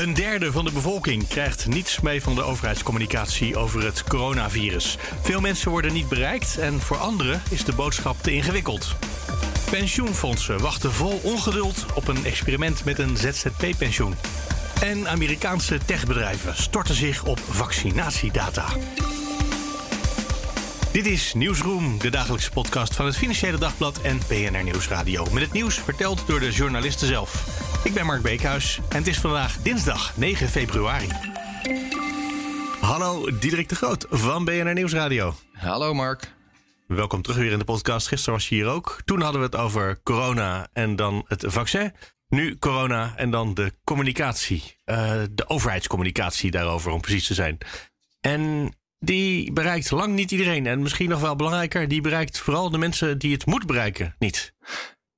Een derde van de bevolking krijgt niets mee van de overheidscommunicatie over het coronavirus. Veel mensen worden niet bereikt en voor anderen is de boodschap te ingewikkeld. Pensioenfondsen wachten vol ongeduld op een experiment met een ZZP-pensioen. En Amerikaanse techbedrijven storten zich op vaccinatiedata. Dit is Nieuwsroom, de dagelijkse podcast van het Financiële Dagblad en PNR Nieuwsradio. Met het nieuws verteld door de journalisten zelf. Ik ben Mark Beekhuis en het is vandaag dinsdag 9 februari. Hallo, Diederik de Groot van BNR Nieuwsradio. Hallo Mark. Welkom terug weer in de podcast. Gisteren was je hier ook. Toen hadden we het over corona en dan het vaccin. Nu corona en dan de communicatie. Uh, de overheidscommunicatie daarover, om precies te zijn. En die bereikt lang niet iedereen. En misschien nog wel belangrijker, die bereikt vooral de mensen die het moet bereiken niet.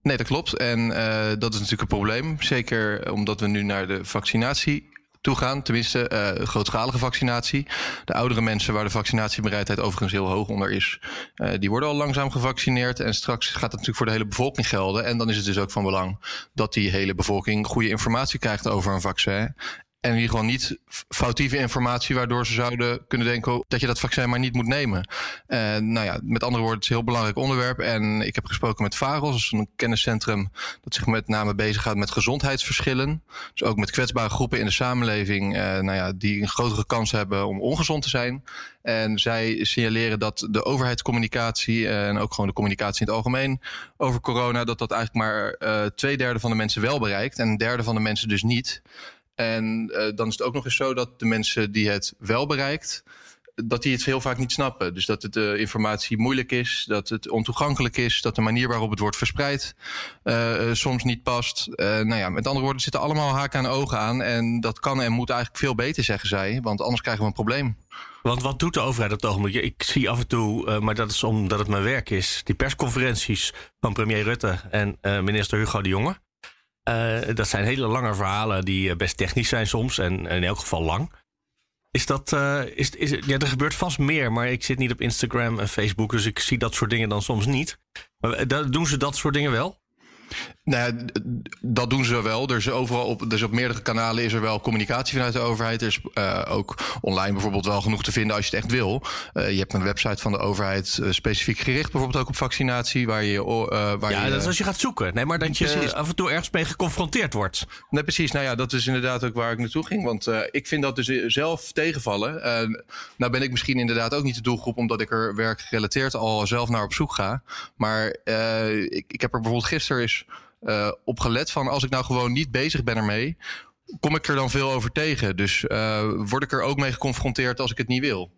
Nee, dat klopt. En uh, dat is natuurlijk een probleem. Zeker omdat we nu naar de vaccinatie toe gaan. Tenminste, uh, grootschalige vaccinatie. De oudere mensen waar de vaccinatiebereidheid overigens heel hoog onder is, uh, die worden al langzaam gevaccineerd. En straks gaat het natuurlijk voor de hele bevolking gelden. En dan is het dus ook van belang dat die hele bevolking goede informatie krijgt over een vaccin. En ieder geval niet foutieve informatie, waardoor ze zouden kunnen denken dat je dat vaccin maar niet moet nemen. Uh, nou ja, met andere woorden, het is een heel belangrijk onderwerp. En ik heb gesproken met VAROS, een kenniscentrum dat zich met name beziggaat met gezondheidsverschillen. Dus ook met kwetsbare groepen in de samenleving, uh, nou ja, die een grotere kans hebben om ongezond te zijn. En zij signaleren dat de overheidscommunicatie en ook gewoon de communicatie in het algemeen over corona, dat dat eigenlijk maar uh, twee derde van de mensen wel bereikt en een derde van de mensen dus niet. En uh, dan is het ook nog eens zo dat de mensen die het wel bereikt, dat die het heel vaak niet snappen. Dus dat de uh, informatie moeilijk is, dat het ontoegankelijk is, dat de manier waarop het wordt verspreid uh, soms niet past. nou ja, met andere woorden, zitten allemaal haken en ogen aan. En dat kan en moet eigenlijk veel beter, zeggen zij, want anders krijgen we een probleem. Want wat doet de overheid op het ogenblik? Ik zie af en toe, uh, maar dat is omdat het mijn werk is, die persconferenties van premier Rutte en uh, minister Hugo de Jonge. Uh, dat zijn hele lange verhalen die best technisch zijn soms en in elk geval lang. Is dat, uh, is, is, ja, er gebeurt vast meer, maar ik zit niet op Instagram en Facebook, dus ik zie dat soort dingen dan soms niet. Maar doen ze dat soort dingen wel? Nou ja, dat doen ze wel. Er is overal op, dus op meerdere kanalen is er wel communicatie vanuit de overheid. Er is uh, ook online bijvoorbeeld wel genoeg te vinden als je het echt wil. Uh, je hebt een website van de overheid uh, specifiek gericht, bijvoorbeeld ook op vaccinatie, waar je. waar ja, je, dat is als je gaat zoeken. Nee, maar dat je precies. af en toe ergens mee geconfronteerd wordt. Nee, precies. Nou ja, dat is inderdaad ook waar ik naartoe ging. Want ik vind dat dus zelf tegenvallen. nou ben ik misschien inderdaad ook niet de doelgroep, omdat ik er werkgerelateerd al zelf naar op zoek ga. Maar ik, ik heb er bijvoorbeeld gisteren eens uh, op gelet van als ik nou gewoon niet bezig ben ermee, kom ik er dan veel over tegen. Dus uh, word ik er ook mee geconfronteerd als ik het niet wil.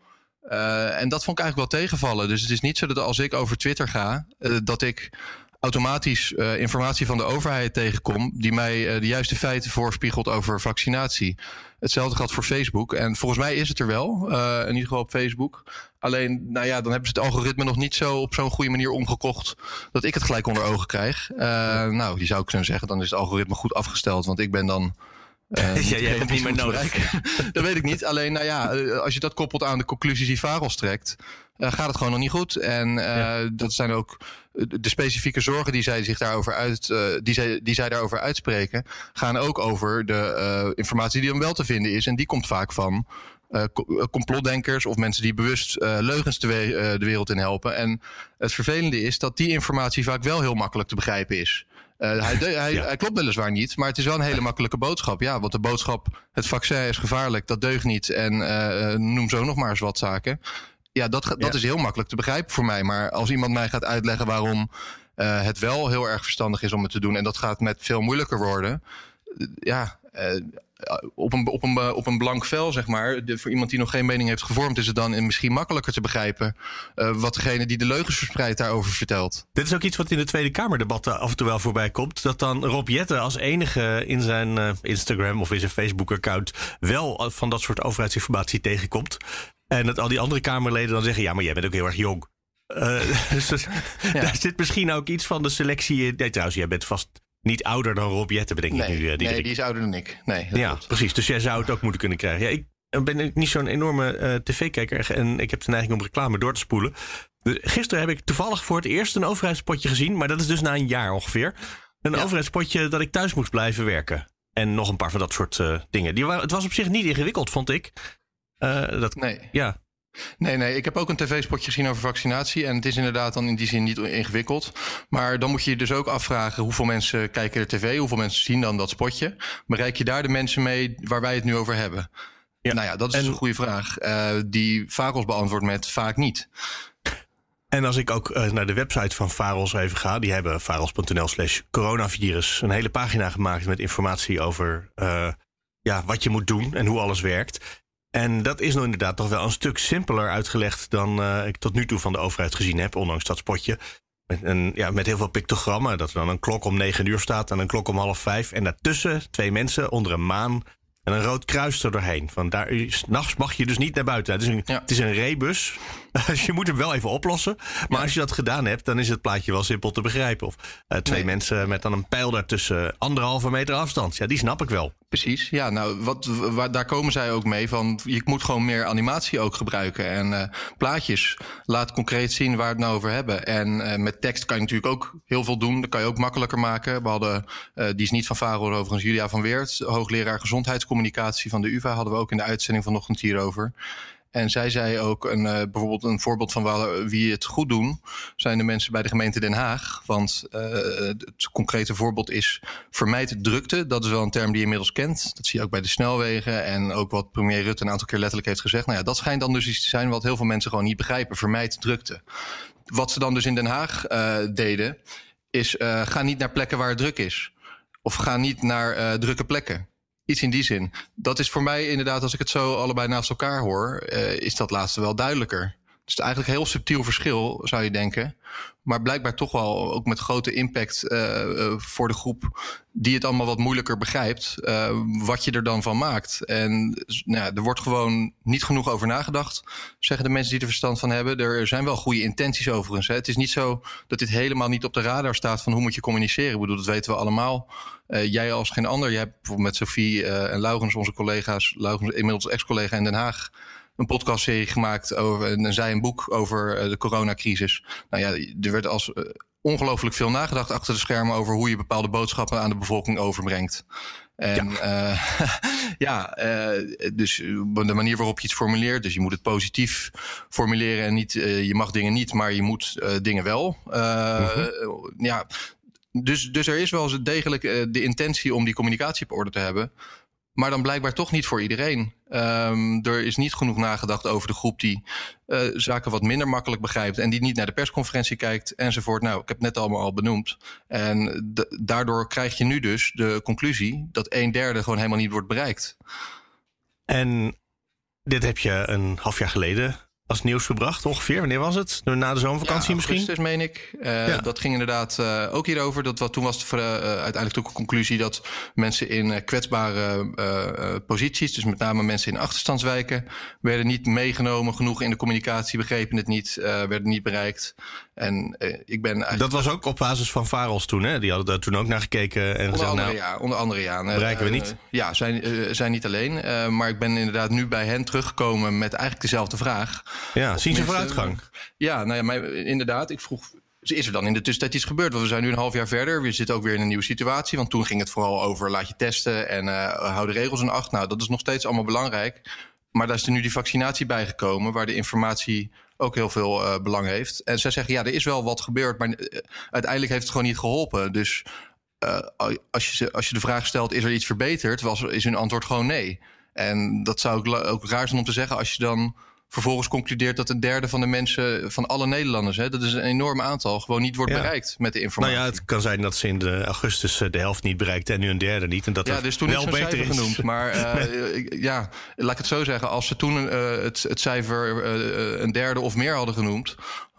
Uh, en dat vond ik eigenlijk wel tegenvallen. Dus het is niet zo dat als ik over Twitter ga, dat ik automatisch uh, informatie van de overheid tegenkom die mij uh, de juiste feiten voorspiegelt over vaccinatie. Hetzelfde geldt voor Facebook. En volgens mij is het er wel, uh, in ieder geval op Facebook. Alleen, nou ja, dan hebben ze het algoritme nog niet zo op zo'n goede manier omgekocht dat ik het gelijk onder ogen krijg. nou, die zou kunnen zeggen, dan is het algoritme goed afgesteld, want ik ben dan uh, ja, jij hebt het niet meer nodig. dat weet ik niet. Alleen, nou ja, als je dat koppelt aan de conclusies die Varos trekt, uh, gaat het gewoon nog niet goed. En uh, ja. dat zijn ook de specifieke zorgen die zij zich daarover uit, die zij, die zij daarover uitspreken, gaan ook over de informatie die dan wel te vinden is. En die komt vaak van uh, complotdenkers of mensen die bewust uh, leugens de, we uh, de, wereld in helpen. En het vervelende is dat die informatie vaak wel heel makkelijk te begrijpen is. Hij, hij, ja. hij, klopt weliswaar niet, maar het is wel een hele makkelijke boodschap. Ja, want de boodschap, het vaccin is gevaarlijk, dat deugt niet. En noem zo nog maar eens wat zaken. Ja, dat, dat ja. is heel makkelijk te begrijpen voor mij. Maar als iemand mij gaat uitleggen waarom het wel heel erg verstandig is om het te doen... en dat gaat met veel moeilijker worden... ja, op een, op, een, op een blank vel, zeg maar. De, voor iemand die nog geen mening heeft gevormd, is het dan misschien makkelijker te begrijpen. Uh, wat degene die de leugens verspreidt daarover vertelt. Dit is ook iets wat in de Tweede Kamerdebatten af en toe wel voorbij komt. Dat dan Rob Jetten als enige in zijn uh, Instagram of in zijn Facebook-account wel van dat soort overheidsinformatie tegenkomt. En dat al die andere Kamerleden dan zeggen: ja, maar jij bent ook heel erg jong. Uh, dus daar zit misschien ook iets van de selectie in. Nee, trouwens, jij bent vast niet ouder dan Rob Jetten, bedenk nee, ik nu. Uh, nee, die is ouder dan ik. Nee, ja, klopt. precies. Dus jij zou het ook moeten kunnen krijgen. Ja, ik ben niet zo'n enorme uh, tv-kijker en ik heb de neiging om reclame door te spoelen. Dus gisteren heb ik toevallig voor het eerst een overheidspotje gezien, maar dat is dus na een jaar ongeveer. Een ja. overheidspotje dat ik thuis moest blijven werken. En nog een paar van dat soort uh, dingen. Die waren, het was op zich niet ingewikkeld, vond ik. Uh, dat, nee. Ja. Nee, nee, ik heb ook een tv-spotje gezien over vaccinatie. En het is inderdaad dan in die zin niet ingewikkeld. Maar dan moet je je dus ook afvragen hoeveel mensen kijken de tv, hoeveel mensen zien dan dat spotje. Bereik je daar de mensen mee waar wij het nu over hebben? Ja. Nou ja, dat is en, een goede vraag. Uh, die Vagels beantwoordt met vaak niet. En als ik ook uh, naar de website van Faros even ga, die hebben faros.nl slash coronavirus een hele pagina gemaakt met informatie over uh, ja, wat je moet doen en hoe alles werkt. En dat is nou inderdaad toch wel een stuk simpeler uitgelegd dan uh, ik tot nu toe van de overheid gezien heb, ondanks dat spotje. Met, een, ja, met heel veel pictogrammen, dat er dan een klok om negen uur staat en een klok om half vijf. En daartussen twee mensen onder een maan en een rood kruis er doorheen. Van daar, nachts mag je dus niet naar buiten. Het is een, ja. het is een rebus. Dus je moet hem wel even oplossen. Maar ja. als je dat gedaan hebt, dan is het plaatje wel simpel te begrijpen. Of uh, twee nee. mensen met dan een pijl daartussen anderhalve meter afstand. Ja, die snap ik wel. Precies, ja, nou, wat, waar, daar komen zij ook mee van. Je moet gewoon meer animatie ook gebruiken. En uh, plaatjes, laat concreet zien waar we het nou over hebben. En uh, met tekst kan je natuurlijk ook heel veel doen. Dat kan je ook makkelijker maken. We hadden, die is niet van Faro overigens, Julia van Weert, hoogleraar gezondheidscommunicatie van de UvA, hadden we ook in de uitzending vanochtend hierover. En zij zei ook een, uh, bijvoorbeeld een voorbeeld van wie het goed doen, zijn de mensen bij de gemeente Den Haag. Want uh, het concrete voorbeeld is vermijd drukte. Dat is wel een term die je inmiddels kent. Dat zie je ook bij de snelwegen. En ook wat premier Rutte een aantal keer letterlijk heeft gezegd. Nou ja, dat schijnt dan dus iets te zijn wat heel veel mensen gewoon niet begrijpen. Vermijd drukte. Wat ze dan dus in Den Haag uh, deden, is ga niet naar plekken waar het druk is. Of ga niet naar drukke plekken. Iets in die zin. Dat is voor mij inderdaad, als ik het zo allebei naast elkaar hoor, uh, is dat laatste wel duidelijker. Het is eigenlijk een heel subtiel verschil, zou je denken. Maar blijkbaar toch wel ook met grote impact uh, uh, voor de groep die het allemaal wat moeilijker begrijpt, uh, wat je er dan van maakt. En nou ja, er wordt gewoon niet genoeg over nagedacht, zeggen de mensen die er verstand van hebben. Er zijn wel goede intenties overigens. Hè. Het is niet zo dat dit helemaal niet op de radar staat van hoe moet je communiceren. Ik bedoel, dat weten we allemaal. Jij als geen ander. Jij hebt bijvoorbeeld met Sophie en Laurens, onze collega's, Laurens inmiddels ex-collega in Den Haag, een podcastserie gemaakt over, en zij een boek over uh, de coronacrisis. Nou ja, er werd als uh, ongelooflijk veel nagedacht achter de schermen over hoe je bepaalde boodschappen aan de bevolking overbrengt. En ja, uh, ja uh, dus de manier waarop je het formuleert. Dus je moet het positief formuleren en niet, uh, je mag dingen niet, maar je moet dingen wel. Mm-hmm. Ja, dus, dus er is wel eens degelijk de intentie om die communicatie op orde te hebben. Maar dan blijkbaar toch niet voor iedereen. Um, er is niet genoeg nagedacht over de groep die uh, zaken wat minder makkelijk begrijpt. En die niet naar de persconferentie kijkt enzovoort. Nou, ik heb het net allemaal al benoemd. En daardoor krijg je nu dus de conclusie dat een derde gewoon helemaal niet wordt bereikt. En dit heb je een half jaar geleden als nieuws gebracht ongeveer? Wanneer was het? Na de zomervakantie ja, misschien? augustus meen ik. Uh, ja. Dat ging inderdaad uh, ook hierover. Dat, wat, toen was het uh, uiteindelijk ook een conclusie dat mensen in kwetsbare posities, dus met name mensen in achterstandswijken, werden niet meegenomen genoeg in de communicatie, begrepen het niet, werden niet bereikt. En ik ben eigenlijk... Dat was ook op basis van Faros toen, hè? Die hadden daar toen ook naar gekeken en onder gezegd, andere, nou, ja, onder andere ja. Bereiken we niet? ja, zijn, zijn niet alleen. maar ik ben inderdaad nu bij hen teruggekomen met eigenlijk dezelfde vraag. Ja, zien ze vooruitgang? Ja, nou ja, maar inderdaad. Ik vroeg, is er dan in de tussentijd iets gebeurd? Want we zijn nu een half jaar verder. We zitten ook weer in een nieuwe situatie. Want toen ging het vooral over laat je testen en uh, hou de regels in acht. Nou, dat is nog steeds allemaal belangrijk. Maar daar is er nu die vaccinatie bijgekomen, waar de informatie ook heel veel uh, belang heeft. En zij zeggen, ja, er is wel wat gebeurd, maar uh, uiteindelijk heeft het gewoon niet geholpen. Dus als, je, als je de vraag stelt, is er iets verbeterd, was, is hun antwoord gewoon nee. En dat zou ook, ook raar zijn om te zeggen als je dan vervolgens concludeert dat een derde van de mensen, van alle Nederlanders, hè, dat is een enorm aantal, gewoon niet wordt ja. bereikt met de informatie. Nou ja, het kan zijn dat ze in de augustus de helft niet bereikte en nu een derde niet. En dat ja, dus toen wel is beter is. genoemd. Maar uh, ja, laat ik het zo zeggen, als ze toen uh, het, het cijfer uh, een derde of meer hadden genoemd,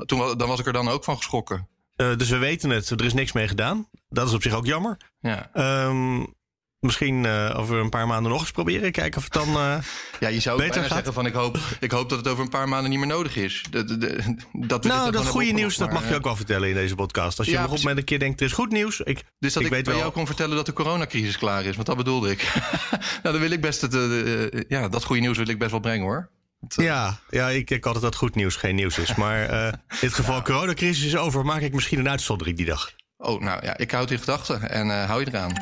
toen, dan was ik er dan ook van geschrokken. dus we weten het, er is niks mee gedaan. Dat is op zich ook jammer. Ja. Um, misschien uh, over een paar maanden nog eens proberen. Kijken of het dan uh, Ja, je zou beter zeggen van ik hoop, ik hoop dat het over een paar maanden niet meer nodig is. Dat, dat, dat nou, dat goede nieuws, dat mag je ook wel vertellen in deze podcast. Als je Ja, op precies. met een keer denkt, er is goed nieuws. Ik, Dus dat ik, weet bij wel. jou kon vertellen dat de coronacrisis klaar is. Want dat bedoelde ik. nou, dan wil ik best het, eh, eh, ja, dat goede nieuws wil ik best wel brengen hoor. Het, eh, Ja, ja ik denk altijd dat goed nieuws geen nieuws is. Maar eh, in het geval coronacrisis is over, maak ik misschien een uitzondering die dag. Oh, nou ja, ik houd in gedachten en eh, hou je eraan.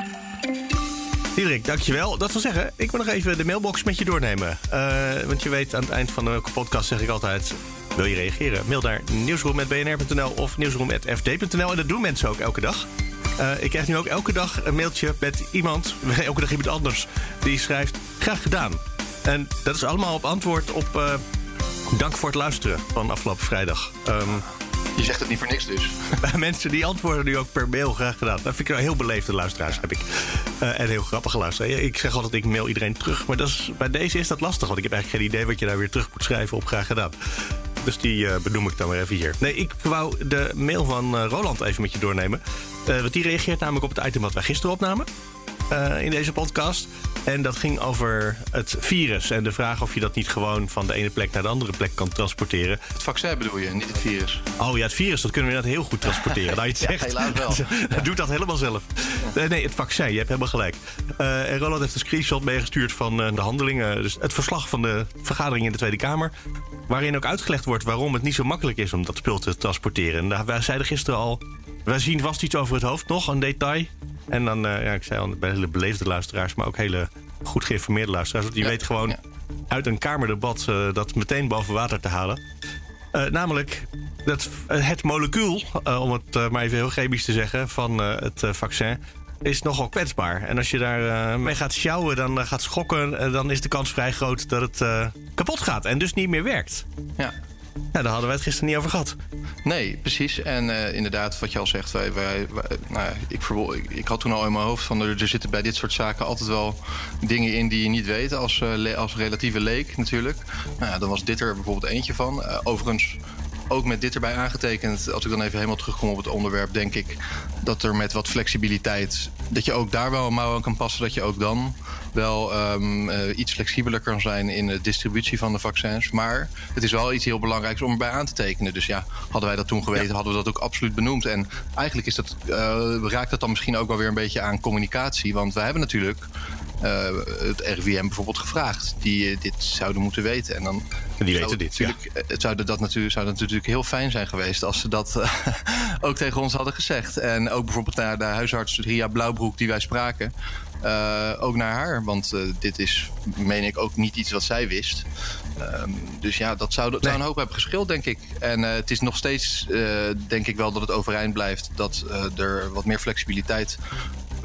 Diederik, dankjewel. Dat wil zeggen, ik wil nog even de mailbox met je doornemen. Eh, want je weet, aan het eind van elke podcast zeg ik altijd... Wil je reageren? Mail naar nieuwsroom.bnr.nl of nieuwsroom.fd.nl. En dat doen mensen ook elke dag. Eh, ik krijg nu ook elke dag een mailtje met iemand... elke dag iemand anders, die schrijft... Graag gedaan. En dat is allemaal op antwoord op... eh, dank voor het luisteren van afgelopen vrijdag. Ehm, Je zegt het niet voor niks dus. mensen die antwoorden nu ook per mail graag gedaan. Dat vind ik wel heel beleefde luisteraars, heb ik. Eh, en heel grappige luisteraars. Ik zeg altijd, ik mail iedereen terug. Maar bij deze is dat lastig. Want ik heb eigenlijk geen idee wat je daar weer terug moet schrijven op graag gedaan. Dus die eh, benoem ik dan maar even hier. Nee, ik wou de mail van eh, Roland even met je doornemen. Want die reageert namelijk op het item wat wij gisteren opnamen. Eh, in deze podcast. En dat ging over het virus. En de vraag of je dat niet gewoon van de ene plek naar de andere plek kan transporteren. Het vaccin bedoel je, niet het virus. Oh ja, het virus, dat kunnen we inderdaad heel goed transporteren. Nou, je het Ja, zegt. helaas wel. Doe dat helemaal zelf. Eh, nee, het vaccin, je hebt helemaal gelijk. Eh, en Roland heeft een screenshot meegestuurd van de handelingen. Dus het verslag van de vergadering in de Tweede Kamer. Waarin ook uitgelegd wordt waarom het niet zo makkelijk is om dat spul te transporteren. En daar- wij zeiden gisteren al. Wij zien vast iets over het hoofd nog, een detail. En dan, eh, ja, ik zei al, bij hele beleefde luisteraars, maar ook hele goed geïnformeerde luisteraars. Want je Ja, weet gewoon ja. uit een kamerdebat eh, dat meteen boven water te halen. Eh, namelijk dat, het molecuul, om het maar even heel chemisch te zeggen, van het vaccin is nogal kwetsbaar. En als je daar mee gaat sjouwen, dan gaat schokken, dan is de kans vrij groot dat het kapot gaat en dus niet meer werkt. Ja. Ja, daar hadden wij het gisteren niet over gehad. Nee, precies. En eh, inderdaad, wat je al zegt, wij, wij, nou ik, ik, ik had toen al in mijn hoofd van er, er zitten bij dit soort zaken altijd wel dingen in die je niet weet als, eh, als relatieve leek natuurlijk. Nou dan was dit er bijvoorbeeld eentje van. Eh, overigens, ook met dit erbij aangetekend, als ik dan even helemaal terugkom op het onderwerp, denk ik dat er met wat flexibiliteit, dat je ook daar wel een mouw aan kan passen, dat je ook dan wel ehm, eh, iets flexibeler kan zijn in de distributie van de vaccins. Maar het is wel iets heel belangrijks om erbij aan te tekenen. Dus ja, hadden wij dat toen geweten, hadden we dat ook absoluut benoemd. En eigenlijk is dat, eh, raakt dat dan misschien ook wel weer een beetje aan communicatie. Want wij hebben natuurlijk het RIVM bijvoorbeeld gevraagd, die eh, dit zouden moeten weten. En dan En die weten dit, ja. eh, Het zou dat, natuurlijk, zou dat natuurlijk heel fijn zijn geweest als ze dat eh, ook tegen ons hadden gezegd. En ook bijvoorbeeld naar de huisarts Ria Blauwbroek die wij spraken. eh, ook naar haar, want eh, dit is, meen ik, ook niet iets wat zij wist. Ehm, dus ja, dat zou, dat zou een hoop hebben geschild, denk ik. En eh, het is nog steeds, eh, denk ik wel, dat het overeind blijft dat eh, er wat meer flexibiliteit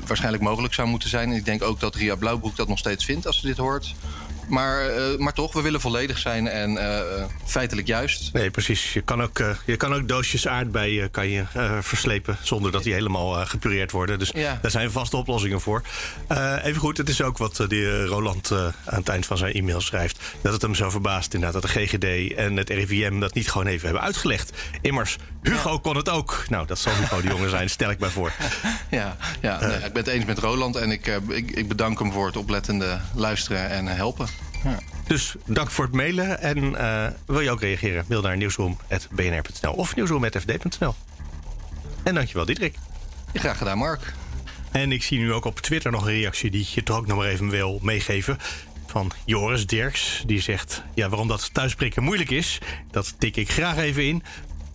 waarschijnlijk mogelijk zou moeten zijn. Ik denk ook dat Ria Blauwbroek dat nog steeds vindt als ze dit hoort. Maar, eh, maar toch, we willen volledig zijn en eh, eh, feitelijk juist. Nee, precies. Je kan ook, je kan ook doosjes aardbeien kan je, verslepen zonder dat die helemaal gepureerd worden. Dus Ja. daar zijn vaste oplossingen voor. Even goed, het is ook wat die Roland aan het eind van zijn e-mail schrijft. Dat het hem zo verbaast inderdaad dat de GGD en het RIVM dat niet gewoon even hebben uitgelegd. Immers, Hugo kon het ook. Nou, dat zal Hugo de jongen zijn, stel ik mij voor. Ja, ja nee, ik ben het eens met Roland en ik, ik, ik bedank hem voor het oplettende luisteren en helpen. Ja. Dus dank voor het mailen. En eh, wil je ook reageren? Mail naar nieuwsroom.bnr.nl of nieuwsroom.fd.nl. En dankjewel, Diederik. Graag gedaan, Mark. En ik zie nu ook op Twitter nog een reactie die ik je toch ook nog maar even wil meegeven. Van Joris Dirks. Die zegt: Ja, waarom dat thuisprikken moeilijk is, dat tik ik graag even in.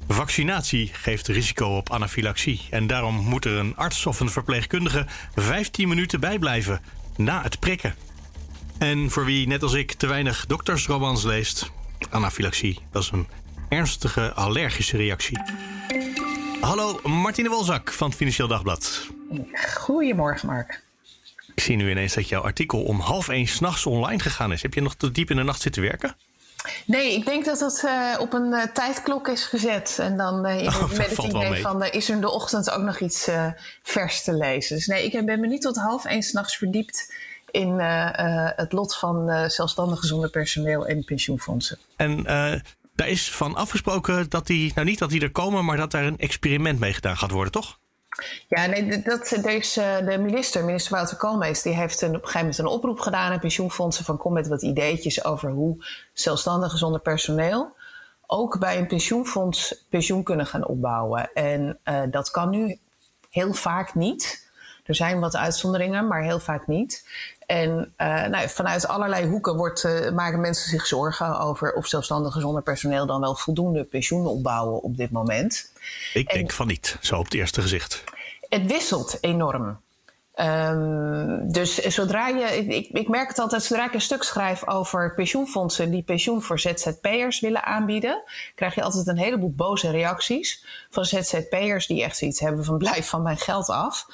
Vaccinatie geeft risico op anafylaxie. En daarom moet er een arts of een verpleegkundige 15 minuten bijblijven na het prikken. En voor wie, net als ik, te weinig doktersromans leest, anafylaxie, dat is een ernstige allergische reactie. Hallo, Martine Wolzak van het Financieel Dagblad. Goedemorgen, Mark. Ik zie nu ineens dat jouw artikel om half één s'nachts online gegaan is. Heb je nog tot diep in de nacht zitten werken? Nee, ik denk dat het eh, op een eh, tijdklok is gezet. En dan eh, in Oh, dat het idee van... is er in de ochtend ook nog iets vers te lezen? Dus nee, ik ben me niet tot half één s'nachts verdiept... in eh, eh, het lot van eh zelfstandig zonder personeel en pensioenfondsen. En daar is van afgesproken dat die, nou niet dat die er komen, maar dat daar een experiment mee gedaan gaat worden, toch? Ja, nee, dat, deze, de minister, minister Wouter Koolmees, die heeft een, op een gegeven moment een oproep gedaan aan pensioenfondsen van kom met wat ideetjes over hoe zelfstandigen zonder personeel ook bij een pensioenfonds pensioen kunnen gaan opbouwen. En uh, dat kan nu heel vaak niet. Er zijn wat uitzonderingen, maar heel vaak niet. En uh, nou, vanuit allerlei hoeken wordt, uh, maken mensen zich zorgen over of zelfstandigen zonder personeel dan wel voldoende pensioen opbouwen op dit moment. Ik denk van niet, zo op het eerste gezicht. Het wisselt enorm. Um, dus zodra je, ik, ik, merk het altijd, zodra ik een stuk schrijf over pensioenfondsen die pensioen voor ZZP'ers willen aanbieden, krijg je altijd een heleboel boze reacties van ZZP'ers die echt zoiets hebben van blijf van mijn geld af.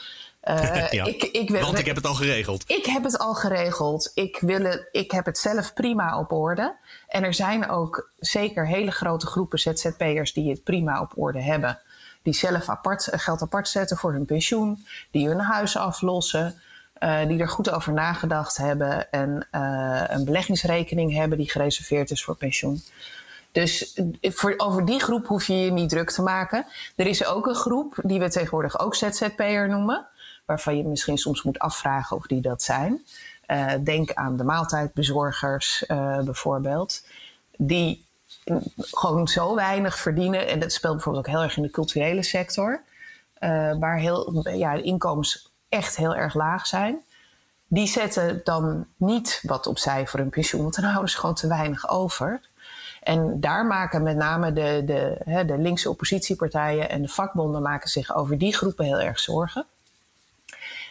Ja, ik, ik wil, want ik heb het al geregeld. Ik heb het al geregeld. Ik, wil het, ik heb het zelf prima op orde. En er zijn ook zeker hele grote groepen ZZP'ers die het prima op orde hebben die zelf apart, eh, geld apart zetten voor hun pensioen, die hun huis aflossen, uh, die er goed over nagedacht hebben en uh, een beleggingsrekening hebben die gereserveerd is voor pensioen. Dus voor, over die groep hoef je je niet druk te maken. Er is ook een groep die we tegenwoordig ook ZZP'er noemen, waarvan je misschien soms moet afvragen of die dat zijn. Uh, denk aan de maaltijdbezorgers bijvoorbeeld, die gewoon zo weinig verdienen. En dat speelt bijvoorbeeld ook heel erg in de culturele sector. Uh, waar heel, ja, de inkomens echt heel erg laag zijn. Die zetten dan niet wat opzij voor hun pensioen, want dan houden ze gewoon te weinig over. En daar maken met name de, de, hè, de linkse oppositiepartijen en de vakbonden maken zich over die groepen heel erg zorgen.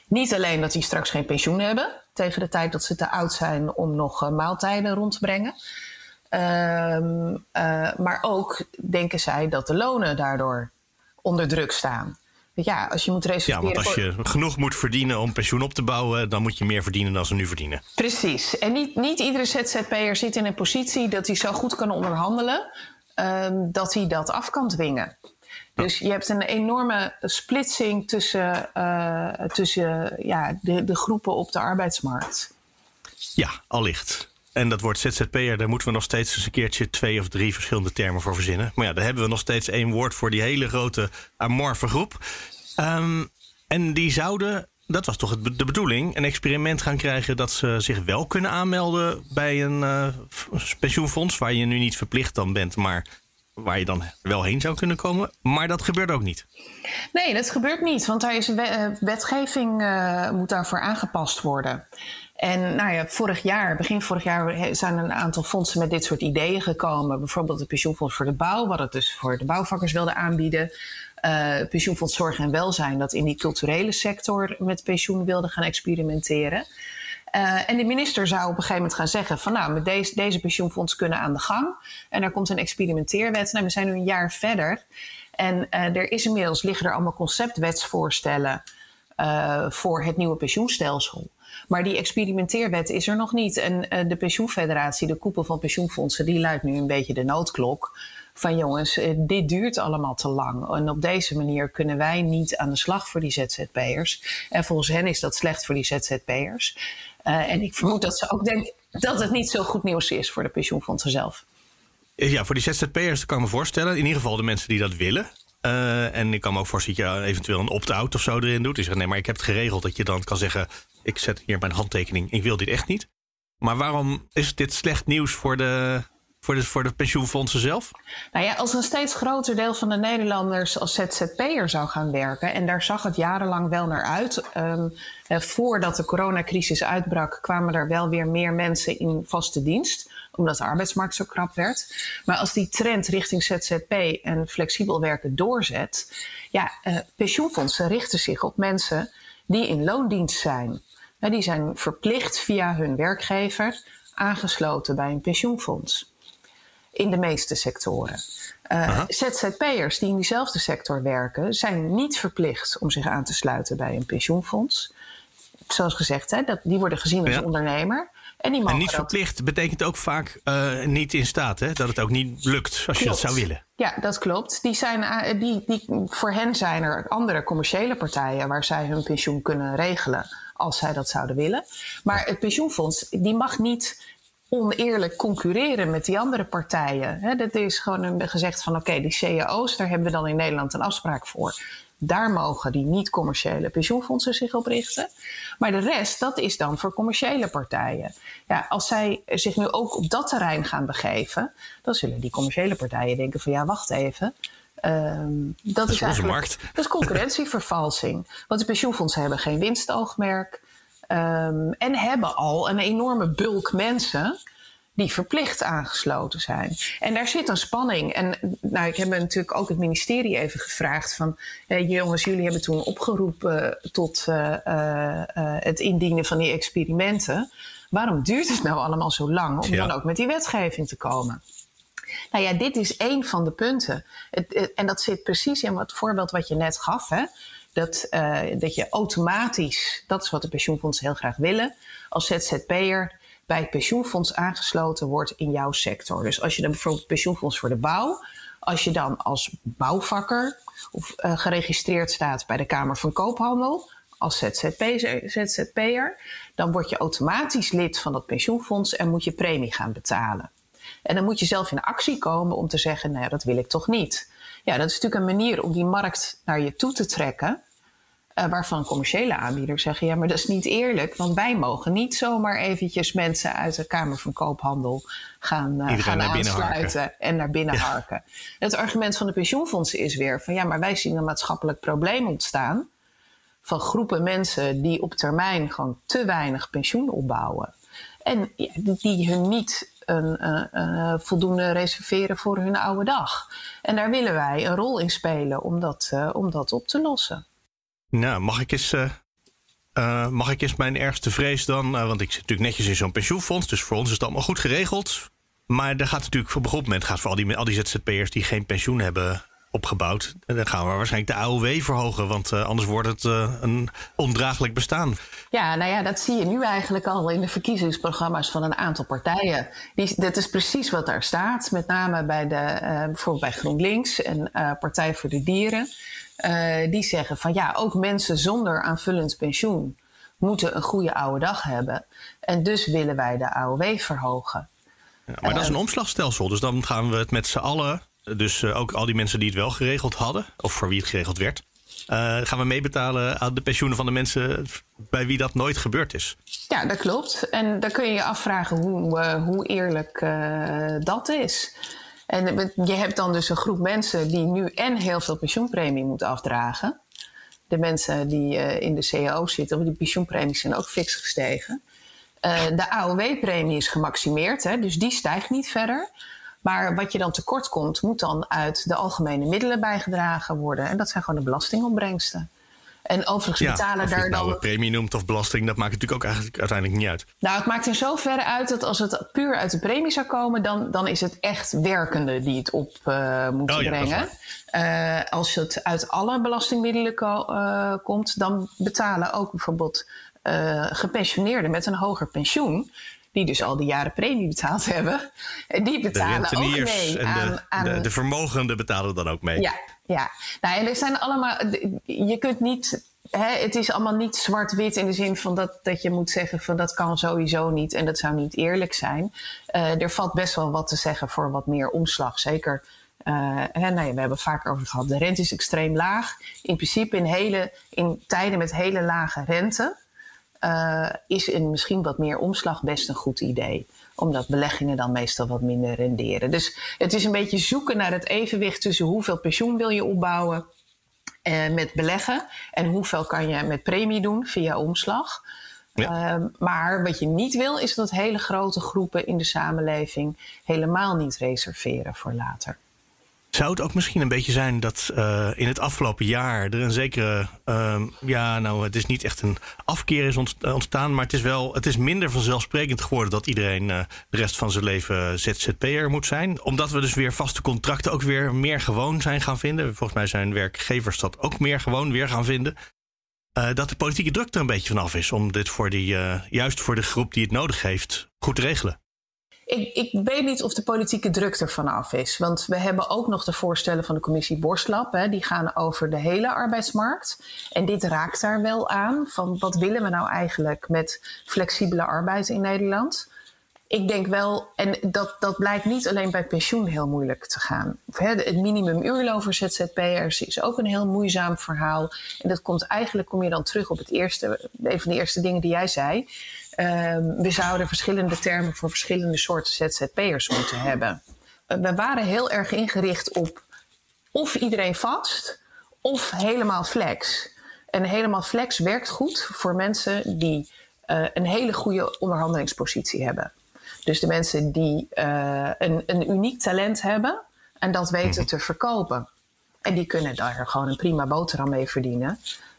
Niet alleen dat die straks geen pensioen hebben tegen de tijd dat ze te oud zijn om nog uh, maaltijden rond te brengen. Um, uh, maar ook denken zij dat de lonen daardoor onder druk staan. Ja, als je moet reserveren. Ja, want als je genoeg moet verdienen om pensioen op te bouwen, dan moet je meer verdienen dan ze nu verdienen. Precies. En niet, niet iedere ZZP'er zit in een positie dat hij zo goed kan onderhandelen um, dat hij dat af kan dwingen. Dus je hebt een enorme splitsing tussen, uh, tussen ja, de, de groepen op de arbeidsmarkt. Ja, allicht. En dat woord ZZP'er, daar moeten we nog steeds eens een keertje twee of drie verschillende termen voor verzinnen. Maar ja, daar hebben we nog steeds één woord voor die hele grote amorfe groep. Um, en die zouden, dat was toch de bedoeling, een experiment gaan krijgen dat ze zich wel kunnen aanmelden bij een uh, pensioenfonds, waar je nu niet verplicht dan bent, maar waar je dan wel heen zou kunnen komen. Maar dat gebeurt ook niet. Nee, dat gebeurt niet, want daar is wetgeving uh, moet daarvoor aangepast worden. En nou ja, vorig jaar, begin vorig jaar, zijn een aantal fondsen met dit soort ideeën gekomen. Bijvoorbeeld het Pensioenfonds voor de Bouw, wat het dus voor de bouwvakkers wilde aanbieden. Uh, pensioenfonds Zorg en Welzijn, dat in die culturele sector met pensioen wilde gaan experimenteren. Uh, en de minister zou op een gegeven moment gaan zeggen: van nou, met deze, deze pensioenfonds kunnen aan de gang. En er komt een experimenteerwet. Nou, we zijn nu een jaar verder. En uh, er is inmiddels liggen er allemaal conceptwetsvoorstellen voor het nieuwe pensioenstelsel. Maar die experimenteerwet is er nog niet. En de pensioenfederatie, de koepel van pensioenfondsen, die luidt nu een beetje de noodklok. Van jongens, dit duurt allemaal te lang. En op deze manier kunnen wij niet aan de slag voor die ZZP'ers. En volgens hen is dat slecht voor die ZZP'ers. Uh, en ik vermoed dat ze ook denken dat het niet zo goed nieuws is voor de pensioenfondsen zelf. Ja, voor die ZZP'ers kan ik me voorstellen. In ieder geval de mensen die dat willen. Uh, en ik kan me ook voorstellen dat je eventueel een opt-out of zo erin doet. Dus nee, maar ik heb het geregeld dat je dan kan zeggen: ik zet hier mijn handtekening, ik wil dit echt niet. Maar waarom is dit slecht nieuws voor de, voor de, voor pensioenfondsen zelf? Nou ja, als een steeds groter deel van de Nederlanders als ZZP'er zou gaan werken, en daar zag het jarenlang wel naar uit. Um, eh, voordat de coronacrisis uitbrak, kwamen er wel weer meer mensen in vaste dienst omdat de arbeidsmarkt zo krap werd. Maar als die trend richting ZZP en flexibel werken doorzet, ja, uh, pensioenfondsen richten zich op mensen die in loondienst zijn. Nou, die zijn verplicht via hun werkgever aangesloten bij een pensioenfonds. In de meeste sectoren. Uh, ZZP'ers die in diezelfde sector werken, zijn niet verplicht om zich aan te sluiten bij een pensioenfonds. Zoals gezegd, hè, dat, die worden gezien als ja. ondernemer. En, die en niet verplicht betekent ook vaak uh, niet in staat, hè? dat het ook niet lukt als klopt. je dat zou willen. Ja, dat klopt. Die zijn, die, die, voor hen zijn er andere commerciële partijen waar zij hun pensioen kunnen regelen als zij dat zouden willen. Maar het pensioenfonds die mag niet oneerlijk concurreren met die andere partijen. dat is gewoon gezegd van oké, die cao's, daar hebben we dan in Nederland een afspraak voor. Daar mogen die niet-commerciële pensioenfondsen zich op richten. Maar de rest, dat is dan voor commerciële partijen. Ja, als zij zich nu ook op dat terrein gaan begeven, dan zullen die commerciële partijen denken van ja, wacht even. Um, dat, dat, is, markt. Dat is concurrentievervalsing. Want de pensioenfondsen hebben geen winstoogmerk. Um, en hebben al een enorme bulk mensen die verplicht aangesloten zijn. En daar zit een spanning. En nou, ik heb natuurlijk ook het ministerie even gevraagd van... Eh, jongens, jullie hebben toen opgeroepen tot uh, uh, het indienen van die experimenten. Waarom duurt het nou allemaal zo lang om dan ook met die wetgeving te komen? Nou ja, dit is één van de punten. Het, en dat zit precies in het voorbeeld wat je net gaf. Hè? Dat, uh, dat je automatisch, dat is wat de pensioenfondsen heel graag willen, als ZZP'er bij het pensioenfonds aangesloten wordt in jouw sector. Dus als je dan bijvoorbeeld pensioenfonds voor de bouw, als je dan als bouwvakker of uh, geregistreerd staat bij de Kamer van Koophandel, als ZZP'er, dan word je automatisch lid van dat pensioenfonds en moet je premie gaan betalen. En dan moet je zelf in actie komen om te zeggen, nou dat wil ik toch niet. Ja, dat is natuurlijk een manier om die markt naar je toe te trekken. Uh, waarvan commerciële aanbieders zeggen: ja, maar dat is niet eerlijk, want wij mogen niet zomaar eventjes mensen uit de Kamer van Koophandel gaan, uh, gaan aansluiten en naar binnen harken. Het argument van de pensioenfondsen is weer van ja, maar wij zien een maatschappelijk probleem ontstaan van groepen mensen die op termijn gewoon te weinig pensioen opbouwen. En die hun niet een, voldoende reserveren voor hun oude dag. En daar willen wij een rol in spelen om dat, uh, om dat op te lossen. Nou, mag ik eens. Uh, mag ik eens mijn ergste vrees dan? want ik zit natuurlijk netjes in zo'n pensioenfonds, dus voor ons is het allemaal goed geregeld. Maar er gaat natuurlijk op een moment gaat voor al die, al die ZZP'ers die geen pensioen hebben opgebouwd. Dan gaan we waarschijnlijk de AOW verhogen, want anders wordt het een ondraaglijk bestaan. Ja, nou ja, dat zie je nu eigenlijk al in de verkiezingsprogramma's van een aantal partijen. Die, dat is precies wat daar staat, met name bij de, bijvoorbeeld bij GroenLinks en Partij voor de Dieren. Die zeggen van ja, ook mensen zonder aanvullend pensioen moeten een goede oude dag hebben. En dus willen wij de AOW verhogen. Ja, maar dat is een omslagstelsel, dus dan gaan we het met z'n allen dus uh, ook al die mensen die het wel geregeld hadden, of voor wie het geregeld werd, uh, gaan we meebetalen aan de pensioenen van de mensen bij wie dat nooit gebeurd is. Ja, dat klopt. En dan kun je je afvragen hoe, uh, hoe eerlijk dat is. En je hebt dan dus een groep mensen die nu en heel veel pensioenpremie moet afdragen. De mensen die in de CAO zitten, want die pensioenpremies zijn ook fix gestegen. de AOW-premie is gemaximeerd, hè, dus die stijgt niet verder. Maar wat je dan tekort komt, moet dan uit de algemene middelen bijgedragen worden. En dat zijn gewoon de belastingopbrengsten. En overigens betalen of daar je het nou premie noemt of belasting, dat maakt natuurlijk ook eigenlijk uiteindelijk niet uit. Nou, het maakt in zoverre uit dat als het puur uit de premie zou komen, dan, dan is het echt werkende die het op uh, moeten oh, ja, brengen. Uh, als het uit alle belastingmiddelen uh, komt, dan betalen ook bijvoorbeeld gepensioneerden met een hoger pensioen die dus al die jaren premie betaald hebben, die betalen ook mee. Aan, aan... De, de, vermogenden betalen dan ook mee. Ja, ja. Nou, en er zijn allemaal. Je kunt niet. Hè, het is allemaal niet zwart-wit in de zin van dat, dat je moet zeggen van dat kan sowieso niet en dat zou niet eerlijk zijn. Uh, er valt best wel wat te zeggen voor wat meer omslag. Zeker uh, hè, nou ja, we hebben vaak over gehad. De rente is extreem laag. In principe in, hele, in tijden met hele lage rente uh, is in misschien wat meer omslag best een goed idee. Omdat beleggingen dan meestal wat minder renderen. Dus het is een beetje zoeken naar het evenwicht tussen hoeveel pensioen wil je opbouwen uh, met beleggen. En hoeveel kan je met premie doen via omslag. Ja. Uh, maar wat je niet wil, is dat hele grote groepen in de samenleving helemaal niet reserveren voor later. Zou het ook misschien een beetje zijn dat uh, in het afgelopen jaar er een zekere, uh, ja, nou, het is niet echt een afkeer is eh, ontstaan, maar het is wel, het is minder vanzelfsprekend geworden dat iedereen uh, de rest van zijn leven ZZP'er moet zijn. Omdat we dus weer vaste contracten ook weer meer gewoon zijn gaan vinden. Volgens mij zijn werkgevers dat ook meer gewoon weer gaan vinden. Dat de politieke druk er een beetje vanaf is om dit voor die, juist voor de groep die het nodig heeft, goed te regelen. Ik, ik, weet niet of de politieke druk er vanaf is. Want we hebben ook nog de voorstellen van de commissie Borstlab. Hè, die gaan over de hele arbeidsmarkt. En dit raakt daar wel aan. Van wat willen we nou eigenlijk met flexibele arbeid in Nederland? ik denk wel, en dat, dat blijkt niet alleen bij pensioen heel moeilijk te gaan. Het minimumuurloon voor ZZP'ers is ook een heel moeizaam verhaal. En dat komt eigenlijk, kom je dan terug op het eerste, een van de eerste dingen die jij zei. Ehm, we zouden verschillende termen voor verschillende soorten ZZP'ers moeten hebben. We waren heel erg ingericht op of iedereen vast of helemaal flex. En helemaal flex werkt goed voor mensen die uh, een hele goede onderhandelingspositie hebben. Dus de mensen die uh, een, een uniek talent hebben en dat weten mhm. te verkopen. En die kunnen daar gewoon een prima boterham mee verdienen.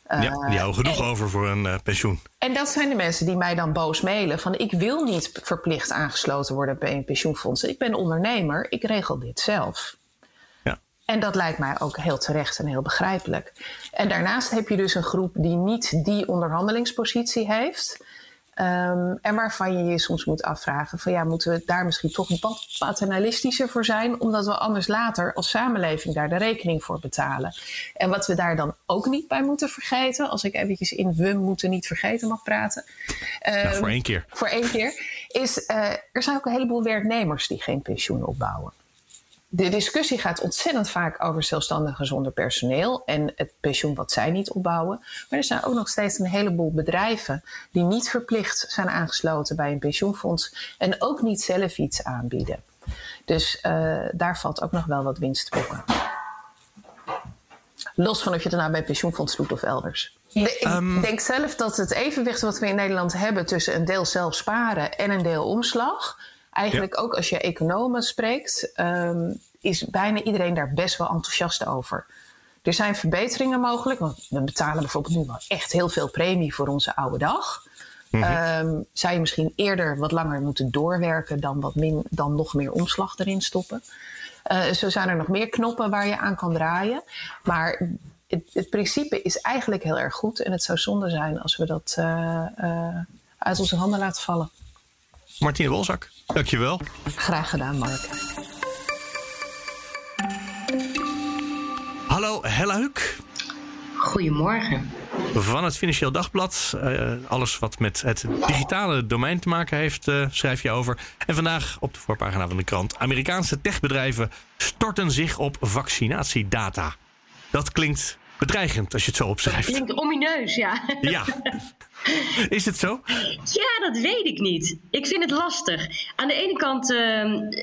Ja, die houden eh, genoeg over voor een uh, pensioen. En dat zijn de mensen die mij dan boos mailen van ik wil niet verplicht aangesloten worden bij een pensioenfonds. Ik ben ondernemer, ik regel dit zelf. Ja. En dat lijkt mij ook heel terecht en heel begrijpelijk. En daarnaast heb je dus een groep die niet die onderhandelingspositie heeft. Um, en waarvan je je soms moet afvragen: van ja, moeten we daar misschien toch wat paternalistischer voor zijn, omdat we anders later als samenleving daar de rekening voor betalen. En wat we daar dan ook niet bij moeten vergeten, als ik eventjes in we moeten niet vergeten mag praten. Um, voor één keer. Voor één keer. Is uh, er zijn ook een heleboel werknemers die geen pensioen opbouwen de discussie gaat ontzettend vaak over zelfstandigen zonder personeel en het pensioen wat zij niet opbouwen. Maar er zijn ook nog steeds een heleboel bedrijven die niet verplicht zijn aangesloten bij een pensioenfonds en ook niet zelf iets aanbieden. Dus uh, daar valt ook nog wel wat winst te boeken. Los van of je het nou bij pensioenfonds doet of elders. ik um, denk zelf dat het evenwicht wat we in Nederland hebben tussen een deel zelf sparen en een deel omslag Eigenlijk ook als je economen spreekt, um, is bijna iedereen daar best wel enthousiast over. Er zijn verbeteringen mogelijk, want we betalen bijvoorbeeld nu wel echt heel veel premie voor onze oude dag. Mm -hmm. zou je misschien eerder wat langer moeten doorwerken dan, wat min, dan nog meer omslag erin stoppen. Uh, zo zijn er nog meer knoppen waar je aan kan draaien. Maar het, het, principe is eigenlijk heel erg goed. En het zou zonde zijn als we dat uh, uh, uit onze handen laten vallen. Martine Wolzak, dankjewel. Graag gedaan, Mark. Hallo, Hella Huk. Goedemorgen. Van het Financieel Dagblad. Uh, alles wat met het digitale domein te maken heeft, uh, schrijf je over. En vandaag op de voorpagina van de krant. Amerikaanse techbedrijven storten zich op vaccinatiedata. Dat klinkt bedreigend als je het zo opschrijft. Dat klinkt omineus, ja. Ja. Is het zo? Ja, dat weet ik niet. Ik vind het lastig. Aan de ene kant uh,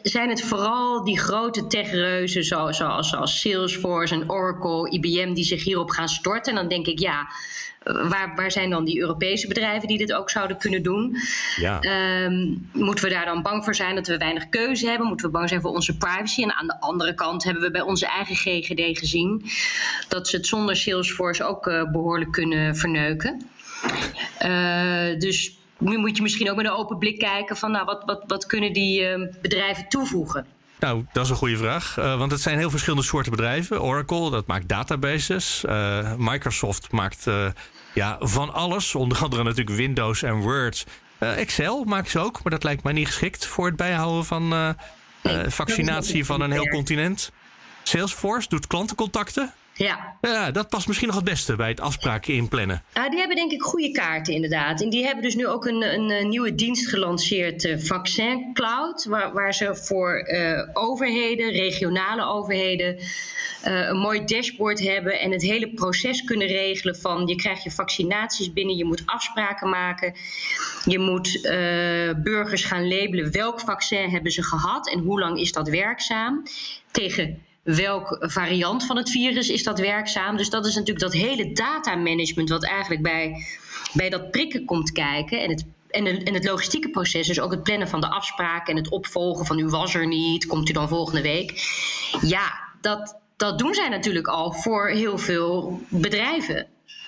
zijn het vooral die grote techreuzen zoals, zoals, zoals Salesforce en Oracle, IBM die zich hierop gaan storten. En dan denk ik, ja, waar, waar zijn dan die Europese bedrijven die dit ook zouden kunnen doen? Ja. Um, moeten we daar dan bang voor zijn dat we weinig keuze hebben? Moeten we bang zijn voor onze privacy? En aan de andere kant hebben we bij onze eigen GGD gezien dat ze het zonder Salesforce ook uh, behoorlijk kunnen verneuken. Uh, dus nu moet je misschien ook met een open blik kijken van nou, wat, wat, wat kunnen die uh, bedrijven toevoegen? Nou, dat is een goede vraag. Uh, want het zijn heel verschillende soorten bedrijven. Oracle, dat maakt databases. Uh, Microsoft maakt ja, van alles. Onder andere natuurlijk Windows en Word. Excel maakt ze ook, maar dat lijkt mij niet geschikt voor het bijhouden van nee, vaccinatie van een heel continent. Salesforce doet klantencontacten. Ja. ja, dat past misschien nog het beste bij het afspraken inplannen. Ah, die hebben denk ik goede kaarten inderdaad. En die hebben dus nu ook een, een, een nieuwe dienst gelanceerd, uh, Vaccin Cloud, waar, waar ze voor uh, overheden, regionale overheden, uh, een mooi dashboard hebben en het hele proces kunnen regelen van je krijgt je vaccinaties binnen, je moet afspraken maken, je moet burgers gaan labelen welk vaccin hebben ze gehad en hoe lang is dat werkzaam tegen welk variant van het virus is dat werkzaam. Dus dat is natuurlijk dat hele datamanagement wat eigenlijk bij, bij dat prikken komt kijken. En het, en, en het logistieke proces, dus ook het plannen van de afspraken en het opvolgen van u was er niet, komt u dan volgende week. Ja, dat, dat doen zij natuurlijk al voor heel veel bedrijven.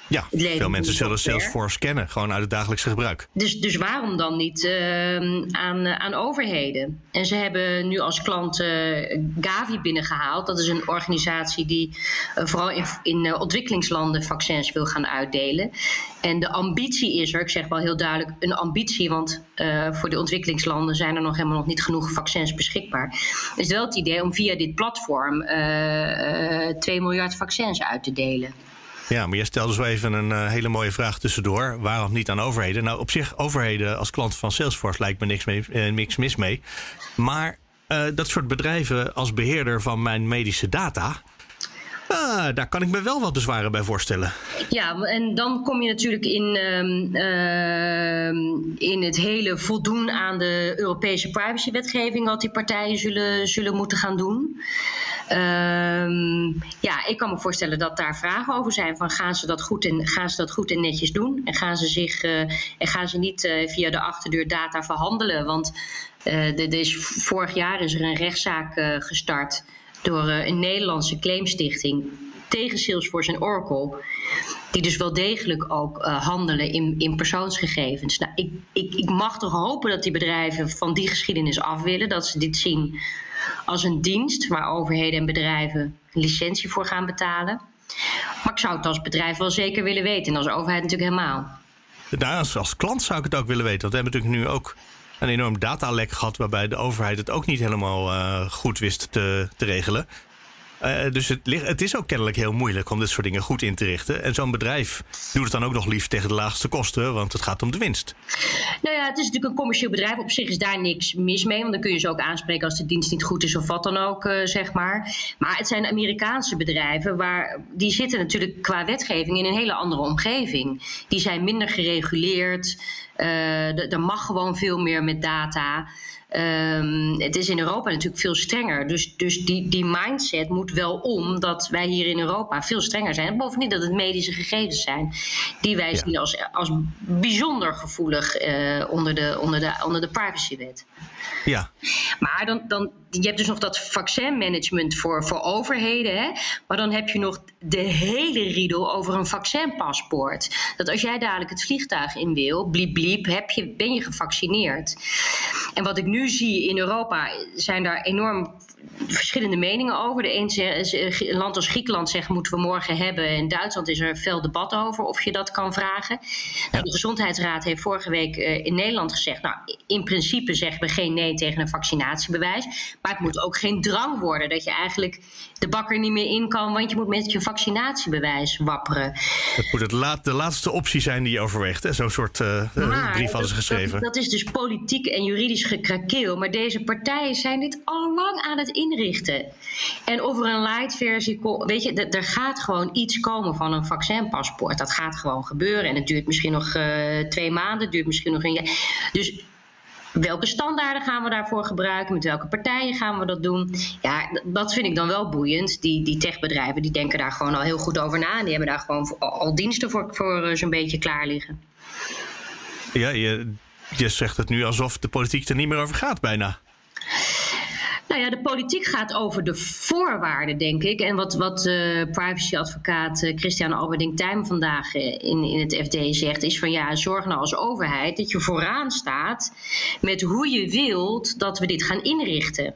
Ja, veel mensen zullen Salesforce kennen, gewoon uit het dagelijkse gebruik. Dus, dus waarom dan niet uh, aan, uh, aan overheden? En ze hebben nu als klant uh, Gavi binnengehaald. Dat is een organisatie die eh, vooral in, in ontwikkelingslanden vaccins wil gaan uitdelen. En de ambitie is er, ik zeg wel heel duidelijk een ambitie, want voor de ontwikkelingslanden zijn er nog helemaal nog niet genoeg vaccins beschikbaar. Is wel het idee om via dit platform 2 miljard vaccins uit te delen. Ja, maar jij stelde zo even een uh, hele mooie vraag tussendoor. Waarom niet aan overheden? Nou, op zich, overheden als klant van Salesforce lijkt me niks, mee, uh, niks mis mee. Maar uh, dat soort bedrijven als beheerder van mijn medische data. Uh, daar kan ik me wel wat bezwaren bij voorstellen. Ja, en dan kom je natuurlijk in, uh, uh, in het hele voldoen aan de Europese privacywetgeving, wat die partijen zullen, zullen moeten gaan doen. Ehm, ja, ik kan me voorstellen dat daar vragen over zijn. Van gaan ze dat goed en, gaan ze dat goed en netjes doen? En gaan ze, zich, uh, en gaan ze niet uh, via de achterdeur data verhandelen? Want uh, is, vorig jaar is er een rechtszaak gestart door een Nederlandse claimstichting tegen Salesforce en Oracle. Die dus wel degelijk ook uh, handelen in, in persoonsgegevens. Nou, ik, ik, ik mag toch hopen dat die bedrijven van die geschiedenis af willen. Dat ze dit zien als een dienst waar overheden en bedrijven licentie voor gaan betalen. Maar ik zou het als bedrijf wel zeker willen weten. En als overheid natuurlijk helemaal. Als, als klant zou ik het ook willen weten. Want we hebben natuurlijk nu ook een enorm datalek gehad. waarbij de overheid het ook niet helemaal uh, goed wist te, te regelen. Uh, dus het, het, is ook kennelijk heel moeilijk om dit soort dingen goed in te richten. En zo'n bedrijf doet het dan ook nog liefst tegen de laagste kosten, want het gaat om de winst. Nou ja, het is natuurlijk een commercieel bedrijf. Op zich is daar niks mis mee, want dan kun je ze ook aanspreken als de dienst niet goed is of wat dan ook, uh, zeg maar. Maar het zijn Amerikaanse bedrijven, waar, die zitten natuurlijk qua wetgeving in een hele andere omgeving. Die zijn minder gereguleerd. Uh, er mag gewoon veel meer met data. Um, het is in Europa natuurlijk veel strenger. Dus, dus die, die mindset moet wel om dat wij hier in Europa veel strenger zijn. Bovendien dat het medische gegevens zijn die wij ja. zien als, als bijzonder gevoelig uh, onder, de, onder, de, onder de privacywet. Ja. Maar dan, dan, je hebt dus nog dat vaccinmanagement voor, voor overheden. Hè? Maar dan heb je nog de hele riedel over een vaccinpaspoort. Dat als jij dadelijk het vliegtuig in wil, bliep bliep, heb je, ben je gevaccineerd. En wat ik nu zie in Europa, zijn daar enorm verschillende meningen over. De een land als Griekenland zegt moeten we morgen hebben. In Duitsland is er veel debat over of je dat kan vragen. Ja. De Gezondheidsraad heeft vorige week in Nederland gezegd: Nou, in principe zeggen we geen nee tegen een vaccinatiebewijs. Maar het moet ook geen drang worden dat je eigenlijk de bakker niet meer in kan, want je moet met je vaccinatiebewijs wapperen. Het moet het laat, de laatste optie zijn die je overweegt. Zo'n soort uh, maar, brief hadden ze geschreven. Dat, dat, is dus politiek en juridisch gekrakeel. Maar deze partijen zijn dit al lang aan het inrichten. En of er een light versie komt, weet je, er gaat gewoon iets komen van een vaccinpaspoort. Dat gaat gewoon gebeuren. En het duurt misschien nog uh, twee maanden, het duurt misschien nog een jaar. Dus welke standaarden gaan we daarvoor gebruiken? Met welke partijen gaan we dat doen? Ja, dat vind ik dan wel boeiend. Die, die techbedrijven die denken daar gewoon al heel goed over na. Die hebben daar gewoon al diensten voor, voor zo'n beetje klaar liggen. Ja, je, je zegt het nu alsof de politiek er niet meer over gaat bijna. Nou ja, de politiek gaat over de voorwaarden, denk ik. En wat, wat uh, privacyadvocaat uh, Christian Alberding Tijm vandaag uh, in, in het FD zegt, is van ja, zorg nou als overheid dat je vooraan staat met hoe je wilt dat we dit gaan inrichten.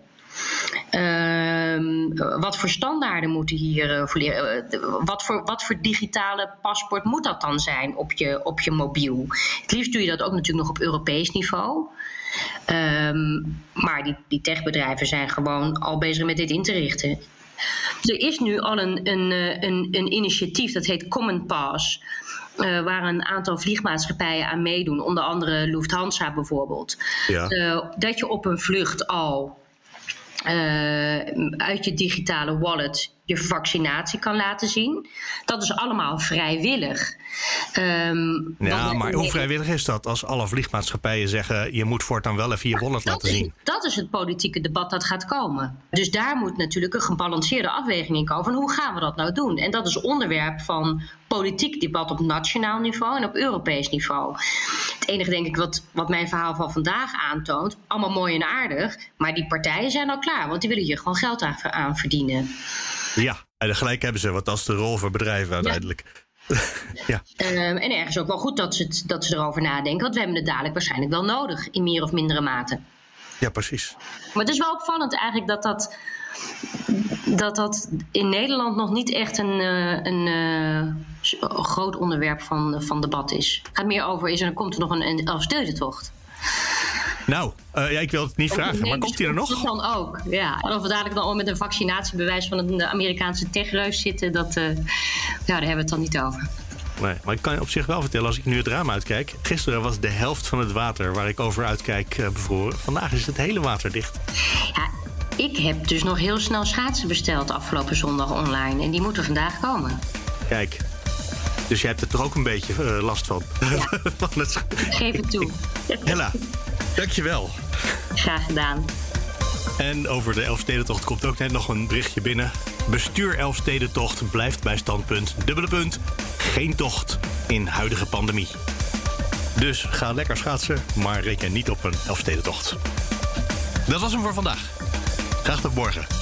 Uh, wat voor standaarden moeten hier voor leren? Wat, voor, wat voor digitale paspoort moet dat dan zijn op je, op je mobiel? Het liefst doe je dat ook natuurlijk nog op Europees niveau. Um, maar die, die techbedrijven zijn gewoon al bezig met dit in te richten. Er is nu al een, een, een, een initiatief dat heet Common Pass. Uh, waar een aantal vliegmaatschappijen aan meedoen, onder andere Lufthansa bijvoorbeeld. Ja. Uh, dat je op een vlucht al uh, uit je digitale wallet je vaccinatie kan laten zien. Dat is allemaal vrijwillig. Um, ja, maar hoe vrijwillig is dat als alle vliegmaatschappijen zeggen... je moet voortaan wel even je wallet laten is, zien? Dat is het politieke debat dat gaat komen. Dus daar moet natuurlijk een gebalanceerde afweging in komen... van hoe gaan we dat nou doen? En dat is onderwerp van politiek debat op nationaal niveau en op Europees niveau. Het enige, denk ik, wat, wat mijn verhaal van vandaag aantoont... allemaal mooi en aardig, maar die partijen zijn al klaar... want die willen hier gewoon geld aan, aan verdienen. Ja, en gelijk hebben ze, want dat is de rol voor bedrijven uiteindelijk. Ja. ja. Um, en ergens ook wel goed dat ze, het, dat ze erover nadenken, want we hebben het dadelijk waarschijnlijk wel nodig in meer of mindere mate. Ja, precies. Maar het is wel opvallend eigenlijk dat dat, dat, dat in Nederland nog niet echt een, een, een groot onderwerp van, van debat is. Het gaat meer over, is er, komt er nog een, een Elfstedentocht? Nou, uh, ja, ik wil het niet vragen, maar komt hij er nog? Dat dan ook, ja. En of we dadelijk dan al met een vaccinatiebewijs van een Amerikaanse techreus zitten, dat, uh, ja, daar hebben we het dan niet over. Nee, maar ik kan je op zich wel vertellen, als ik nu het raam uitkijk. Gisteren was de helft van het water waar ik over uitkijk uh, bevroren. Vandaag is het hele water dicht. Ja, ik heb dus nog heel snel schaatsen besteld afgelopen zondag online. En die moeten vandaag komen. Kijk, dus je hebt er toch ook een beetje uh, last van? Ja. van het... Geef het toe. Hella, dankjewel. Graag gedaan. En over de Elfstedentocht komt ook net nog een berichtje binnen. Bestuur Elfstedentocht blijft bij standpunt. Dubbele punt. Geen tocht in huidige pandemie. Dus ga lekker schaatsen, maar reken niet op een Elfstedentocht. Dat was hem voor vandaag. Graag tot morgen.